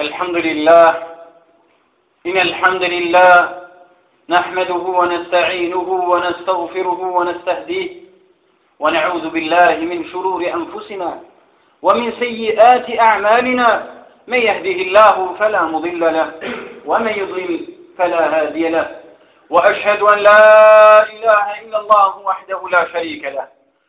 الحمد لله إن الحمد لله نحمده ونستعينه ونستغفره ونستهديه ونعوذ بالله من شرور أنفسنا ومن سيئات أعمالنا من يهده الله فلا مضل له ومن يضل فلا هادي له وأشهد أن لا إله إلا الله وحده لا شريك له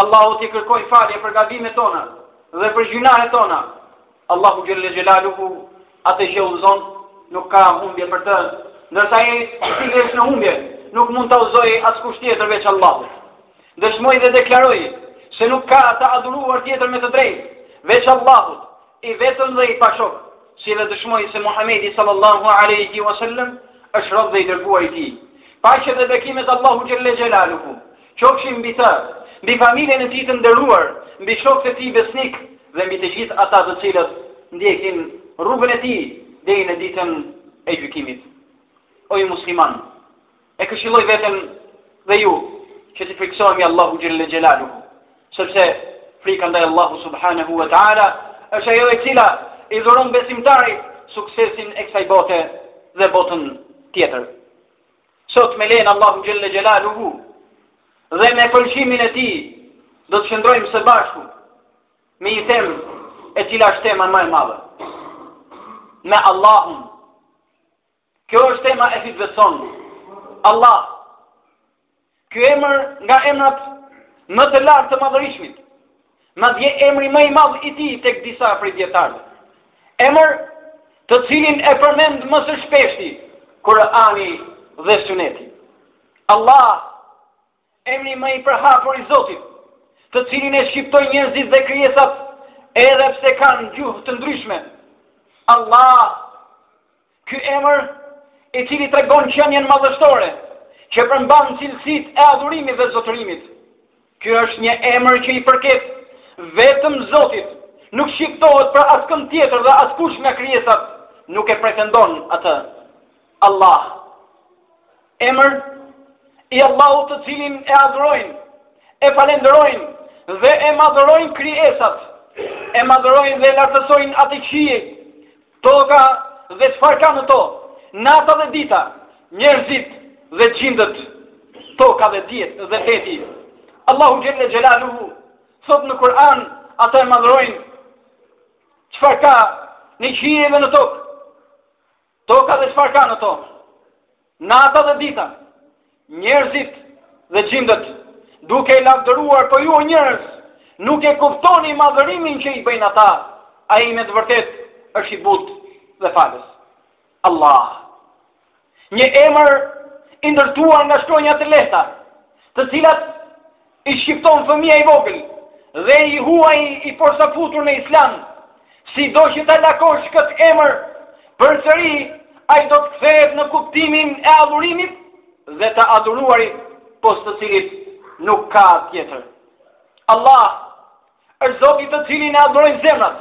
Allahut i kërkojmë falje për gabimet tona dhe për gjynahet tona. Allahu xhelle xhelaluhu atë që udhëzon nuk ka humbje për të, ndërsa atë që e lë në humbje nuk mund ta udhëzojë askush tjetër veç Allahut. Dëshmoj dhe deklaroj se nuk ka të adhuruar tjetër me të drejtë, veç Allahut, I vetëm dhe i pashok, si dhe dëshmoj se Muhamedi sallallahu alaihi wasallam është rob dhe i dërguar i tij. Paqja dhe bekimet e Allahut xhelle xhelaluhu, qofshin mbi të, mbi familjen e tij të nderuar, mbi shokët e tij besnikë dhe mbi të gjithë ata të cilët ndjekin rrugën e tij deri në ditën e gjykimit. O ju muslimanë, E këshilloj veten dhe ju që t'i frikësohemi Allahut xhelle xhelaluhu, sepse frika ndaj Allahut subhanahu wa taala është ajo e cila i dhuron besimtarit suksesin e kësaj bote dhe botës tjetër. Sot me lejen e Allahut xhelle xhelaluhu dhe me pëlqimin e tij do të qëndrojmë së bashku me një temë e cila është tema më e madhe. Me Allahun Kjo është tema e hytbes sonë. Allah. Ky emër nga emrat më të lartë të të Madhërishmit. Madje emri më i madh i tij tek disa prej dijetarëve. Emër të cilin e përmend më së shpeshti, Kurani dhe Suneti. Allah Emri më i përhapur i Zotit, të cilin e shqiptojnë njerëzit dhe krijesat, edhe pse kanë gjuhë të ndryshme. Allah, ky emër i cili tregon qenien madhështore, që përmban cilësitë e adhurimit dhe zotërimit. Ky është një emër që i përket vetëm Zotit, nuk shqiptohet për askënd tjetër dhe askush nga krijesat nuk e pretendon atë. Allah. Emër i Allahut të cilin e adhurojnë, e falenderojnë dhe e madhërojnë krijesat, e madhërojnë dhe lartësojnë atë qiej, toka dhe çfarë ka në to, nata dhe dita, njerëzit dhe xhindët, toka dhe deti. Allahu xhelle xhelaluhu thotë në Kur'an, atë e madhërojnë çfarë ka në qiej dhe në tokë. Toka dhe çfarë ka në to. Nata dhe dita. Njerëzit dhe xhindët duke e lavdëruar po ju o njerëz, nuk e kuptoni madhërimin që i bëjnë ata. Ai me të vërtetë është i butë dhe falës. Allah. Një emër i ndërtuar nga shkronja të lehta, të cilat I shqipton fëmija i vogël dhe i huaj i porsafutur në islam, sido që ta lakosh këtë emër, përsëri ai do të kthehet në kuptimin e adhurimit dhe të adhuruarit, pos të cilit nuk ka tjetër. Allah, Është Zoti të cilin e adhurojnë zemrat,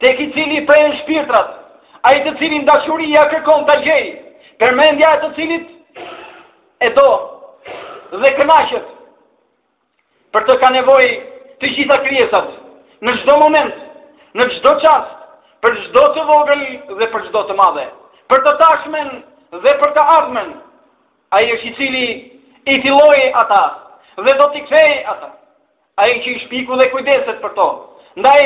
tek i cili prehen shpirtrat, ai të cilin dashuria kërkon ta gjejë, përmendja e të cilit e do dhe kënaqet për të kanë nevojë të gjitha krijesat në çdo moment, në çdo çast, për çdo të vogël dhe për çdo të madhe, për të tashmen dhe për të ardhmen. Ai është i cili i filloi ata dhe do t'i kthejë ata. Ai që i shpiku dhe kujdeset për to. Ndaj,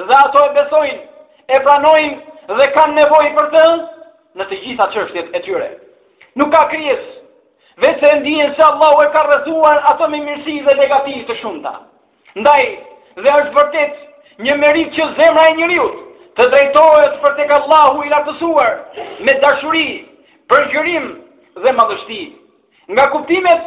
dhe ato e besojnë, e pranojnë dhe kanë nevojë për të në të gjitha çështjet e tyre. Nuk ka krijesë, vetëm se ndien se Allahu e ka rrethuar ato me mirësi dhe begati të shumta. Ndaj, dhe është vërtet një meritë që zemra e njeriut të drejtohet për tek Allahu i lartësuar me dashuri, përgjërim dhe madhështi. Nga kuptimet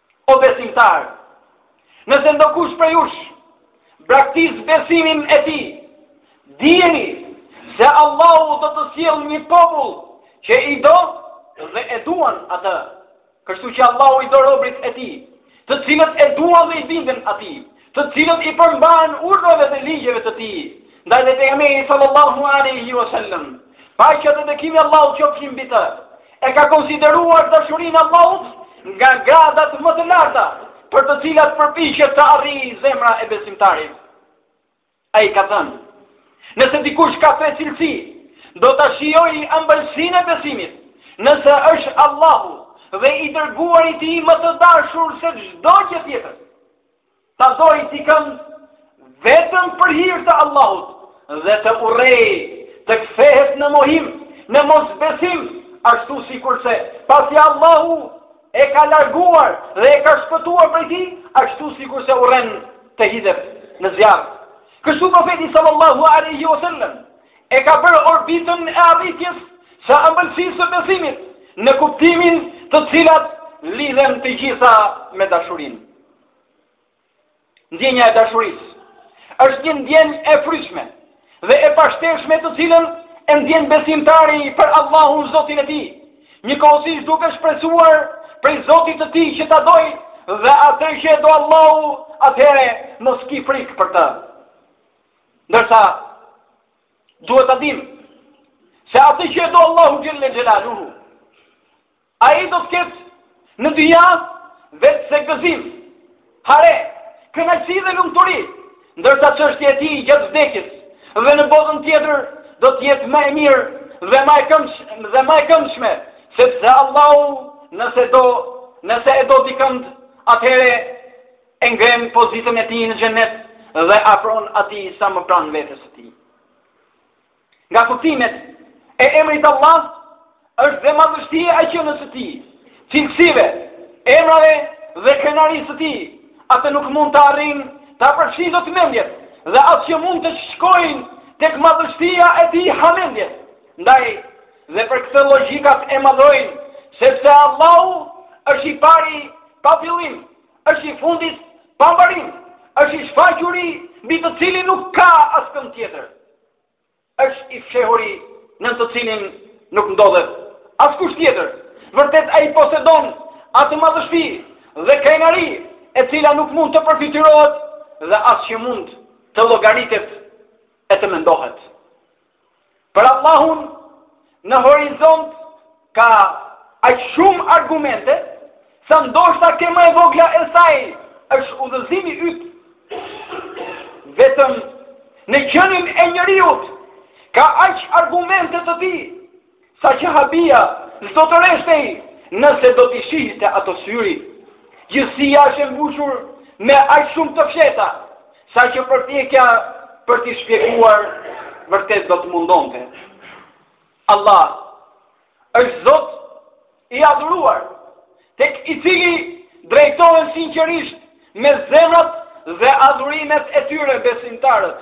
O besimtarë, nëse ndokush prej jush braktis besimin e tij, dijeni se Allahu do të sjellë një popull që i do dhe e duan atë. Kështu që Allahu i do robërit e tij, të cilët e duan dhe i binden atij. të cilët i përmbahen urdhrave dhe ligjeve të tij, ndaj dhe pejgamberi sallallahu alaihi wasallam, paqja dhe bekimi i Allahut qofshin mbi të, e ka konsideruar dashurinë e Allahut nga gradat më të larta, për të cilat përpiqet të arrijë zemra e besimtarit. Ai ka thënë, nëse dikush ka tre cilësi, do ta shijojë ëmbëlsinë e besimit, nëse është Allahu dhe i dërguari i tij më të dashur se çdo gjë tjetër, ta dojë dikë vetëm për hirë të Allahut dhe të urrejë të kthehet në mohim, në mosbesim, ashtu sikurse, pasi Allahu e ka larguar dhe e ka shpëtuar prej tij, ashtu sikurse urren të hidhet në zjarr. Kështu profeti sallallahu alaihi wasallam e ka bërë orbitën e arritjes së ëmbëlsisë së besimit në kuptime të cilat lidhen të gjitha me dashurinë. Ndjenja e dashurisë është një ndjenjë e frytshme dhe e pashtershme të cilën e ndjen besimtari për Allahun Zotin e tij. Njëkohësisht duke shpresuar prej Zotit të tij që ta dojë dhe atë që e do Allahu, atëherë mos ki frikë për të. Ndërsa duhet ta dimë se atë që e do Allahu xhelle xhelaluhu Ai do të ketë në dynja vetëm se gëzim, hare, kënaqësi dhe lumturi, ndërsa çështja e tij gjatë vdekjes dhe në botën tjetër do të jetë më e mirë dhe më e këndshme dhe më e këndshme, sepse Allahu nëse do, nëse e do dikënd, atëherë e ngren pozitën e tij në xhenet dhe afron atij sa më pranë vetes së tij. Nga kuptimet e emrit Allah është dhe madhështia e qenies së tij, cilësive, emrave dhe krenarisë së tij, atë nuk mund ta arrijnë ta përfshijnë dot mendjet dhe as që mund të shkojnë tek madhështia e tij hamendjet. Ndaj, dhe për këtë logjikat e madhojnë, sepse Allahu është i pari pa fillim, është i fundit pa mbarim, është i shfaquri mbi të cilin nuk ka askënd tjetër. është i fshehuri nën të cilin nuk ndodhet askush tjetër. Vërtet ai posedon atë madhështi dhe krenari e cila nuk mund të përfytyrohet dhe as që mund të llogaritet e të mendohet. Për Allahun Në horizont ka aq shumë argumente sa ndoshta tek më e vogla e saj është udhëzimi yt vetëm në qenien e njeriut ka aq argumente të tij saqë habia s'do të reshtej nëse do t'i shihte ato syri gjithësia është e mbushur me aq shumë të fshehta Saqë përpjekja për t'i shpjeguar vërtet do të të mundonte. Allah është Zot i adhuruar, tek i cili drejtohen sinqerisht me zemrat dhe adhurimet e tyre besimtarët.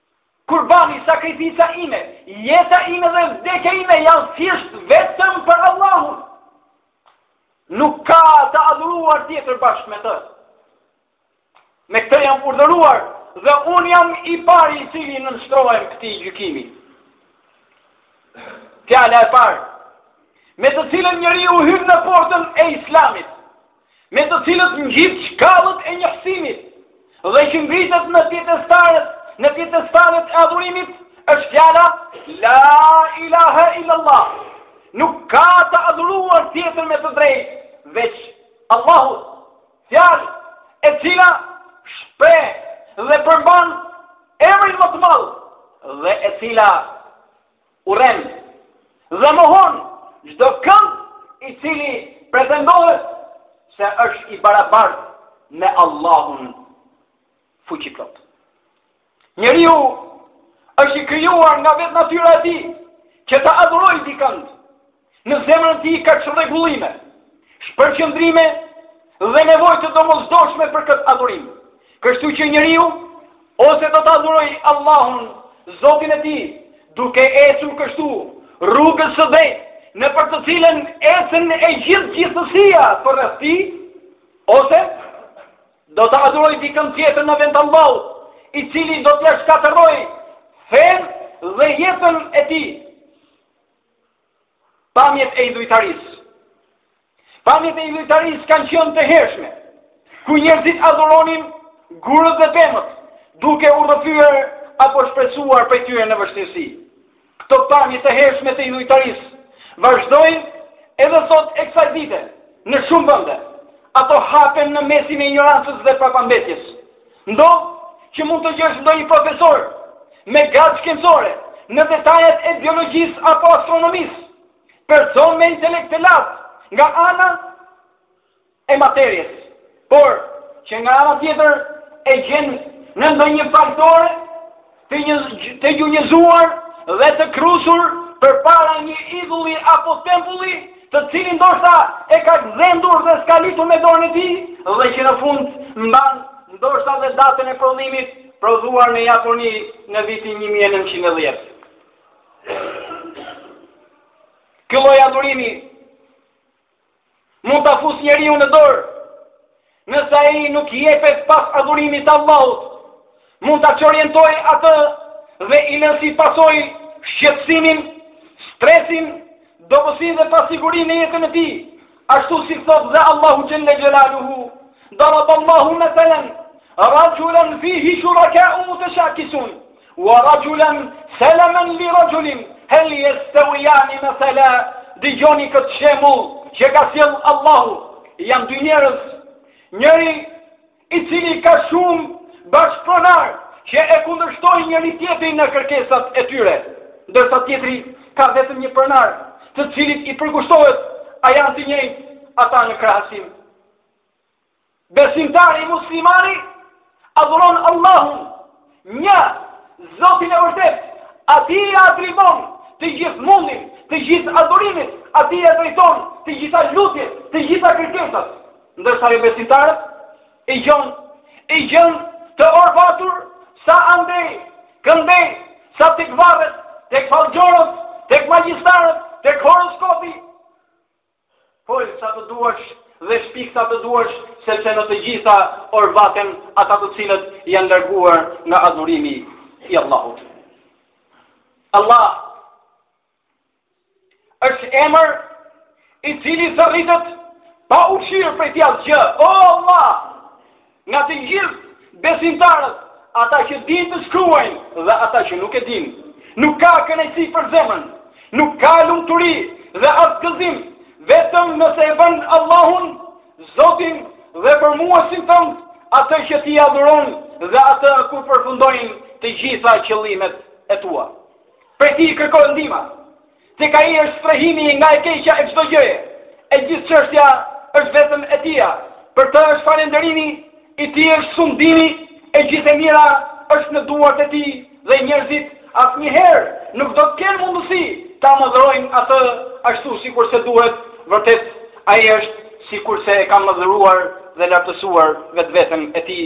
Kurbani, sakrifica ime, jeta ime dhe vdekja ime janë thjesht vetëm për Allahun. Nuk ka të adhuruar tjetër bashkë me të. Me këtë jam urdhëruar dhe unë jam i pari i cili i nënshtrohem këtij gjykimi. Fjala e parë, me të cilën njeriu hyn në portën e islamit, me të cilët ngjit shkallët e njësimit dhe që ngrihet në piedestalet, në piedestalet e adhurimit, është fjala La ilaha illallah. Nuk ka të adhuruar tjetër me të drejtë, veç Allahu. Fjalë e cila shpreh dhe përmban emrin më të madh dhe e cila Urren dhe mohon çdokënd i cili pretendohet se është i barabartë me Allahun fuqiplotë. Njeriu është i krijuar nga vetë natyra e tij që të adhurojë dikënd. Në zemrën e tij ka çrregullime, shpërqendrime dhe nevojë të domosdoshme për këtë adhurim. Kështu që njeriu ose do ta adhurojë Allahun, Zotin e tij, duke ecur kështu rrugës së drejtë, nëpër të cilën ecën e gjithë gjithësia përreth tij, ose do ta adhurojë dikën tjetër në vend të Allahut, i cili do t'ia shkatërrojë fenë dhe jetën e tij. Pamjet e idhujtaris. Pamjet e idhujtarisë kanë qenë të hershme, kur njerëzit adhuronin gurët dhe pemët, duke u rrëfyer apo shpresuar prej tyre në vështirësi. Këto pamje të hershme të idhujtarisë, vazhdojnë edhe sot e kësaj dite, në shumë vende, ato hapen në mesin e injorancës dhe prapambetjes, Ndodh që mund të gjesh ndonjë profesor me gradë shkencore në detajet e biologjisë apo astronomisë, person me intelekt të lartë nga ana e materies, por që nga ana tjetër e gjen në ndonjë faltore Të, një, të gjunjëzuar dhe të krusur përpara një idhulli apo tempulli, të cilin ndoshta e ka gdhendur dhe skalitur me dorën e tij dhe që në fund mban ndoshta dhe datën e prodhimit, prodhuar në Japoni në vitin 1910. Ky lloj adhurimi Mund ta fusë njeriun në dorë. Nëse ai nuk jepet pas adhurimit të Allahut, mund ta çorientojnë atë dhe i lënë si pasojë shqetësimin, stresin, dobësinë dhe pasigurinë në jetën e tij. Ashtu si thotë dhe Allahu xhelle xhelaluhu, daraballahu mathalan rajulan fihi shuraka'u mutashakisun. Wa rajulan salaman li rajulin hal yastawiyan mathala dëgjoni këtë shembull që ka sjellë Allahu janë dy njerëz njëri i cili ka shumë bashkëpronarë që e kundërshtojnë njëri-tjetrin në kërkesat e tyre ndërsa tjetri ka vetëm një pronar të cilit i përkushtohet a janë të njëjtë ata në krahasim Besimtari muslimani adhuron Allahun, një Zotin e vërtetë, atij ia atribuon të gjithë mundin, të gjithë adhurimin, atij ia drejton të gjitha lutjet, të gjitha kërkesat. Ndërsa jobesimtarët, i gjen, i gjen të orvatur, sa andej, këndej, sa tek varret, tek fallxhorët, tek magjistarët, tek horoskopi, Fol sa të duash dhe shpik sa të duash, sepse në të gjitha orvaten ata të cilët janë larguar nga adhurimi i Allahut. Allah është emër i cili s'rritet pa u shirë prej tij asgjë. O Allah! Nga të gjithë besimtarët, ata që dinë të shkruajnë dhe ata që nuk e dinë, nuk ka kënaqësi për zemrën, nuk ka lumturi dhe as gëzim, vetëm nëse e bën Allahun, Zotin dhe formuesin tënd, atë që ti adhuron dhe atë ku përfundojnë të gjitha qëllimet e tua. Prej tij kërkohet ndihma. Tek ai është strehimi nga e keqja e çdo gjëje. E gjithë çështja është vetëm e tija. Për të është falënderimi, i tij është sundimi, e gjithë e mira është në duart e tij dhe njerëzit asnjëherë nuk do të kenë mundësi ta mëdhërojnë atë ashtu sikurse duhet. Vërtet ai është sikurse e ka mëdhëruar dhe lartësuar vetveten e tij.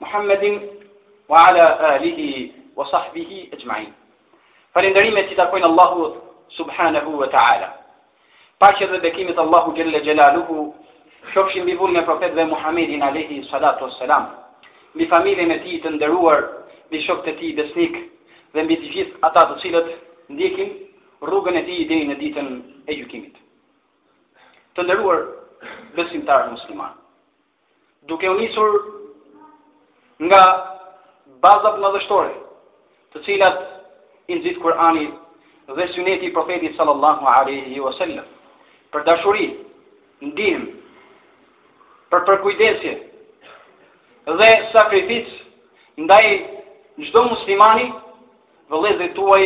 Muhammedin wa ala alihi wa sahbihi ecma'in. Falënderimet i takojnë Allahut subhanahu wa ta'ala. Paqja dhe bekimet e Allahut xhelle xhelaluhu qofshin mbi vulën e profetëve Muhammedin alayhi salatu wassalam, mbi familjen e tij të nderuar, mbi shokët e tij besnikë dhe mbi të gjithë ata të cilët ndjekin rrugën e tij deri në ditën e gjykimit. Të nderuar besimtarë muslimanë. duke u nisur nga bazat madhështore, të cilat i nxit Kur'ani dhe syneti i profetit sallallahu alaihi wasallam, për dashuri, ndihmë, për përkujdesje dhe sakrificë ndaj çdo muslimani, vëllezërit tuaj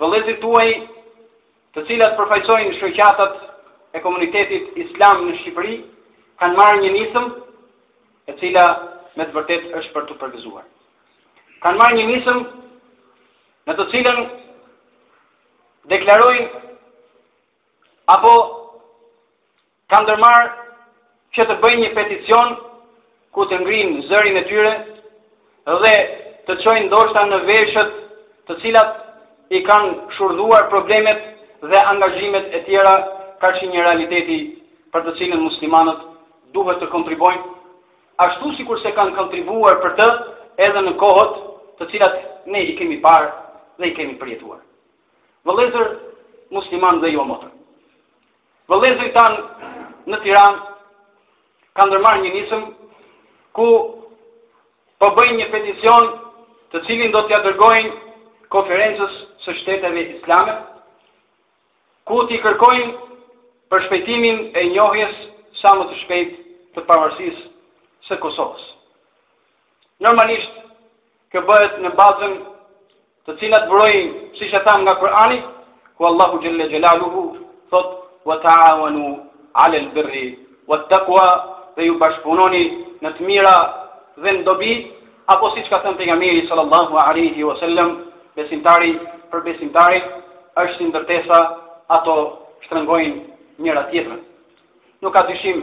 Vëllezërit tuaj, të cilat përfaqësojnë shoqatat e komunitetit islam në Shqipëri, kanë marrë një nisëm e cila me të vërtetë është për t'u përgëzuar. Kanë marrë një nisëm në të cilën deklarojnë apo kanë ndërmarrë që të bëjnë një peticion ku të ngrenë zërin e tyre dhe të çojnë ndoshta në veshët të cilat i kanë shurdhuar problemet dhe angazhimet e tjera karshi një realiteti për të cilën muslimanët duhet të kontribuojnë, ashtu sikurse kanë kontribuar për të edhe në kohët të cilat ne i kemi parë dhe i kemi përjetuar. Vëllezër muslimanë dhe jo motër. Vëllezërit tanë në Tiranë kanë ndërmarrë një nisëm ku po bëjnë një peticion të cilin do t'ja dërgojnë konferencës së shteteve islame, ku t'i kërkojnë përshpejtimin e njohjes sa më të shpejt të pavarësisë së Kosovës. Normalisht, kjo bëhet në bazën të cilat burojnë, siç e thamë nga Kur'ani, ku Allahu xhelle xhelaluhu thot: "Wa ta'awanu 'ala al-birri wat-taqwa", dhe ju bashkëpunoni në të mira dhe në dobi, apo siç ka thënë pejgamberi sallallahu alaihi wasallam, besimtari për besimtarin është si ndërtesa, ato shtrëngojnë njëra tjetrën. Nuk ka dyshim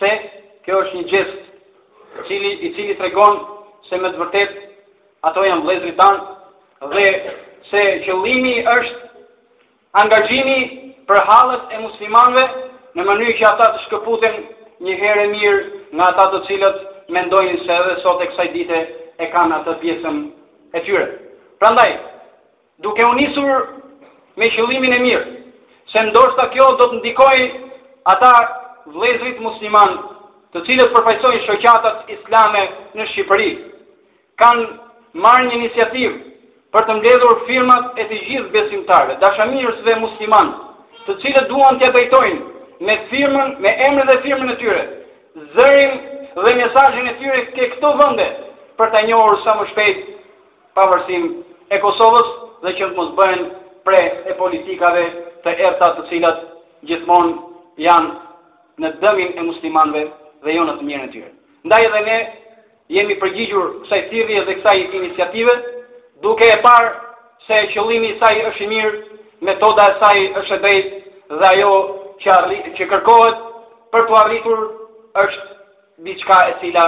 se kjo është një gjest, i cili i cili tregon se me të vërtetë Ato janë vlezri tanë dhe se qëllimi është angazhimi për hallet e muslimanve në mënyrë që ata të shkëputen një herë e mirë nga ata të cilët mendojnë se edhe sot e kësaj dite e kanë atë pjesën e tyre. Prandaj, Duke u nisur me qëllimin e mirë, se ndoshta kjo do të ndikojë ata vëllezërit musliman, të cilët përfaqësojnë shoqatat islame në Shqipëri, kanë marrë një iniciativë për të mbledhur firmat e të gjithë besimtarëve, dashamirës dhe musliman, të cilët duan t'ia drejtojnë me firmën, me emrin dhe firmën e tyre, zërin dhe mesazhin e tyre ke këto vende për ta njohur sa më shpejt pavarësinë e Kosovës dhe që të mos bëhen pre e politikave të errëta të cilat gjithmonë janë në dëmin e muslimanëve dhe jo në të mirën e tyre. Ndaj edhe ne i jemi përgjigjur kësaj thirrje dhe kësaj iniciative, duke e parë se qëllimi i saj është i mirë, metoda e saj është e drejtë dhe ajo që arri, që kërkohet për t'u arritur është diçka e cila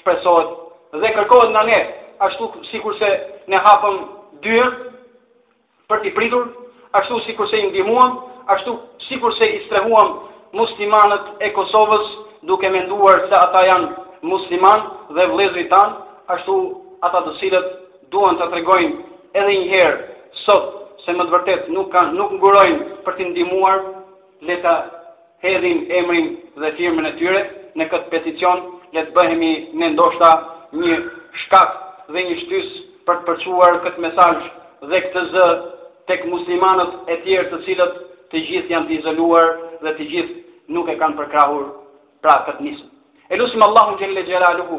shpresohet dhe kërkohet nga ne, ashtu sikurse ne hapëm dyert për t'i pritur, ashtu sikurse i ndihmuam, ashtu sikurse i strehuam muslimanët e Kosovës duke menduar se ata janë musliman dhe vëllezërit tanë, ashtu ata të cilët duan ta tregojnë edhe një herë sot se me të vërtet nuk kanë nuk ngurojnë për t'i ndihmuar Le ta hedhin emrin dhe firmën e tyre në këtë peticion, le të bëhemi ne ndoshta një shkak dhe një shtysë për të përçuar këtë mesazh dhe këtë zë tek muslimanët e tjerë të cilët të gjithë janë të izoluar dhe të gjithë nuk e kanë përkrahur pra këtë nismë. E lusim Allahun xhelle xhelaluhu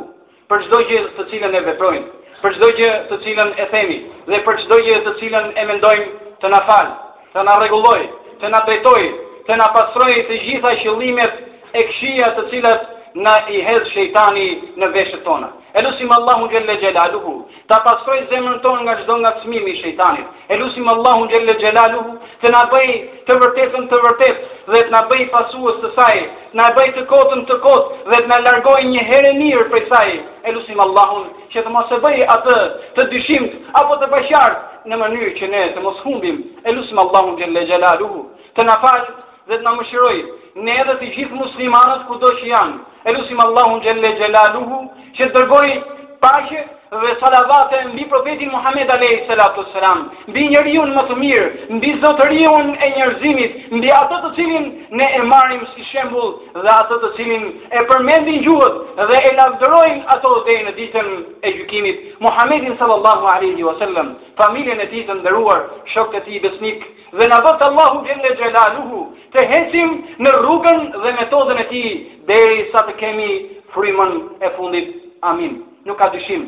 për çdo gjë të cilën e veprojmë, për çdo gjë të cilën e themi dhe për çdo gjë të cilën e mendojmë të na fal, të na rregulloj, të na drejtoj, të na pastroj të gjitha qëllimet e këqija të cilat na i hedh shejtani në veshët tanë. E lusim Allahun xhelle xhelaluhu Ta pastroj zemrën tonë nga çdo ngacmim i shejtanit. E lusim Allahun xhelle xhelaluhu të na bëjë të vërtetën të vërtetë dhe të na bëjë pasues të saj, të na bëjë të kotën të kotë dhe të na largojë një herë e mirë prej saj. E lusim Allahun që të mos e bëjë atë të dyshimtë apo të paqartë në mënyrë që ne të mos humbim. E lusim Allahun xhelle xhelaluhu të na falë dhe të na mëshiroj ne edhe të gjithë muslimanët kudo që janë. E lusim Allahun xhelle xhelaluhu që të dërgojë paqe dhe salavate mbi profetin Muhammed alejhi salatu ues-selam, mbi njeriun më të mirë, mbi zotëriun e njerëzimit, mbi atë të cilin ne e marrim si shembull dhe atë të cilin e përmendin gjuhët dhe e lavdërojnë ato deri në ditën e gjykimit Muhammedin sal-lallahu alejhi ue sel-lem, familjen e tij të nderuar, shokët e tij besnik, dhe na bëftë Allahu xhelle xhelaluhu të ecim në rrugën dhe metodën e tij derisa të kemi frymën e fundit amin nuk ka dyshim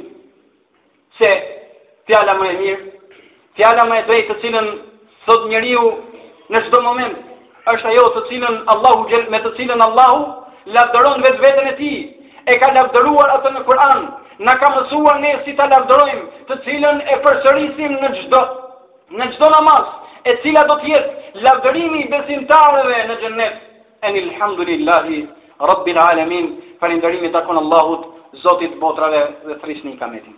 se fjala më e mirë fjala më e drejtë, të cilën thotë njeriu në çdo moment është ajo të cilën Allahu xhelle me të cilën Allahu lavdëron vetveten e tij e ka lavdëruar atë në Kur'an na ka mësuar ne si ta lavdërojmë të cilën e përsërisim në çdo Në çdo namaz, e cila do të jetë lavdërimi i besimtarëve në xhennet. Enilhamdulillahi Rabbil Alamin. Falënderimi takon Allahut, Zotit të botrave dhe thirrni kametin.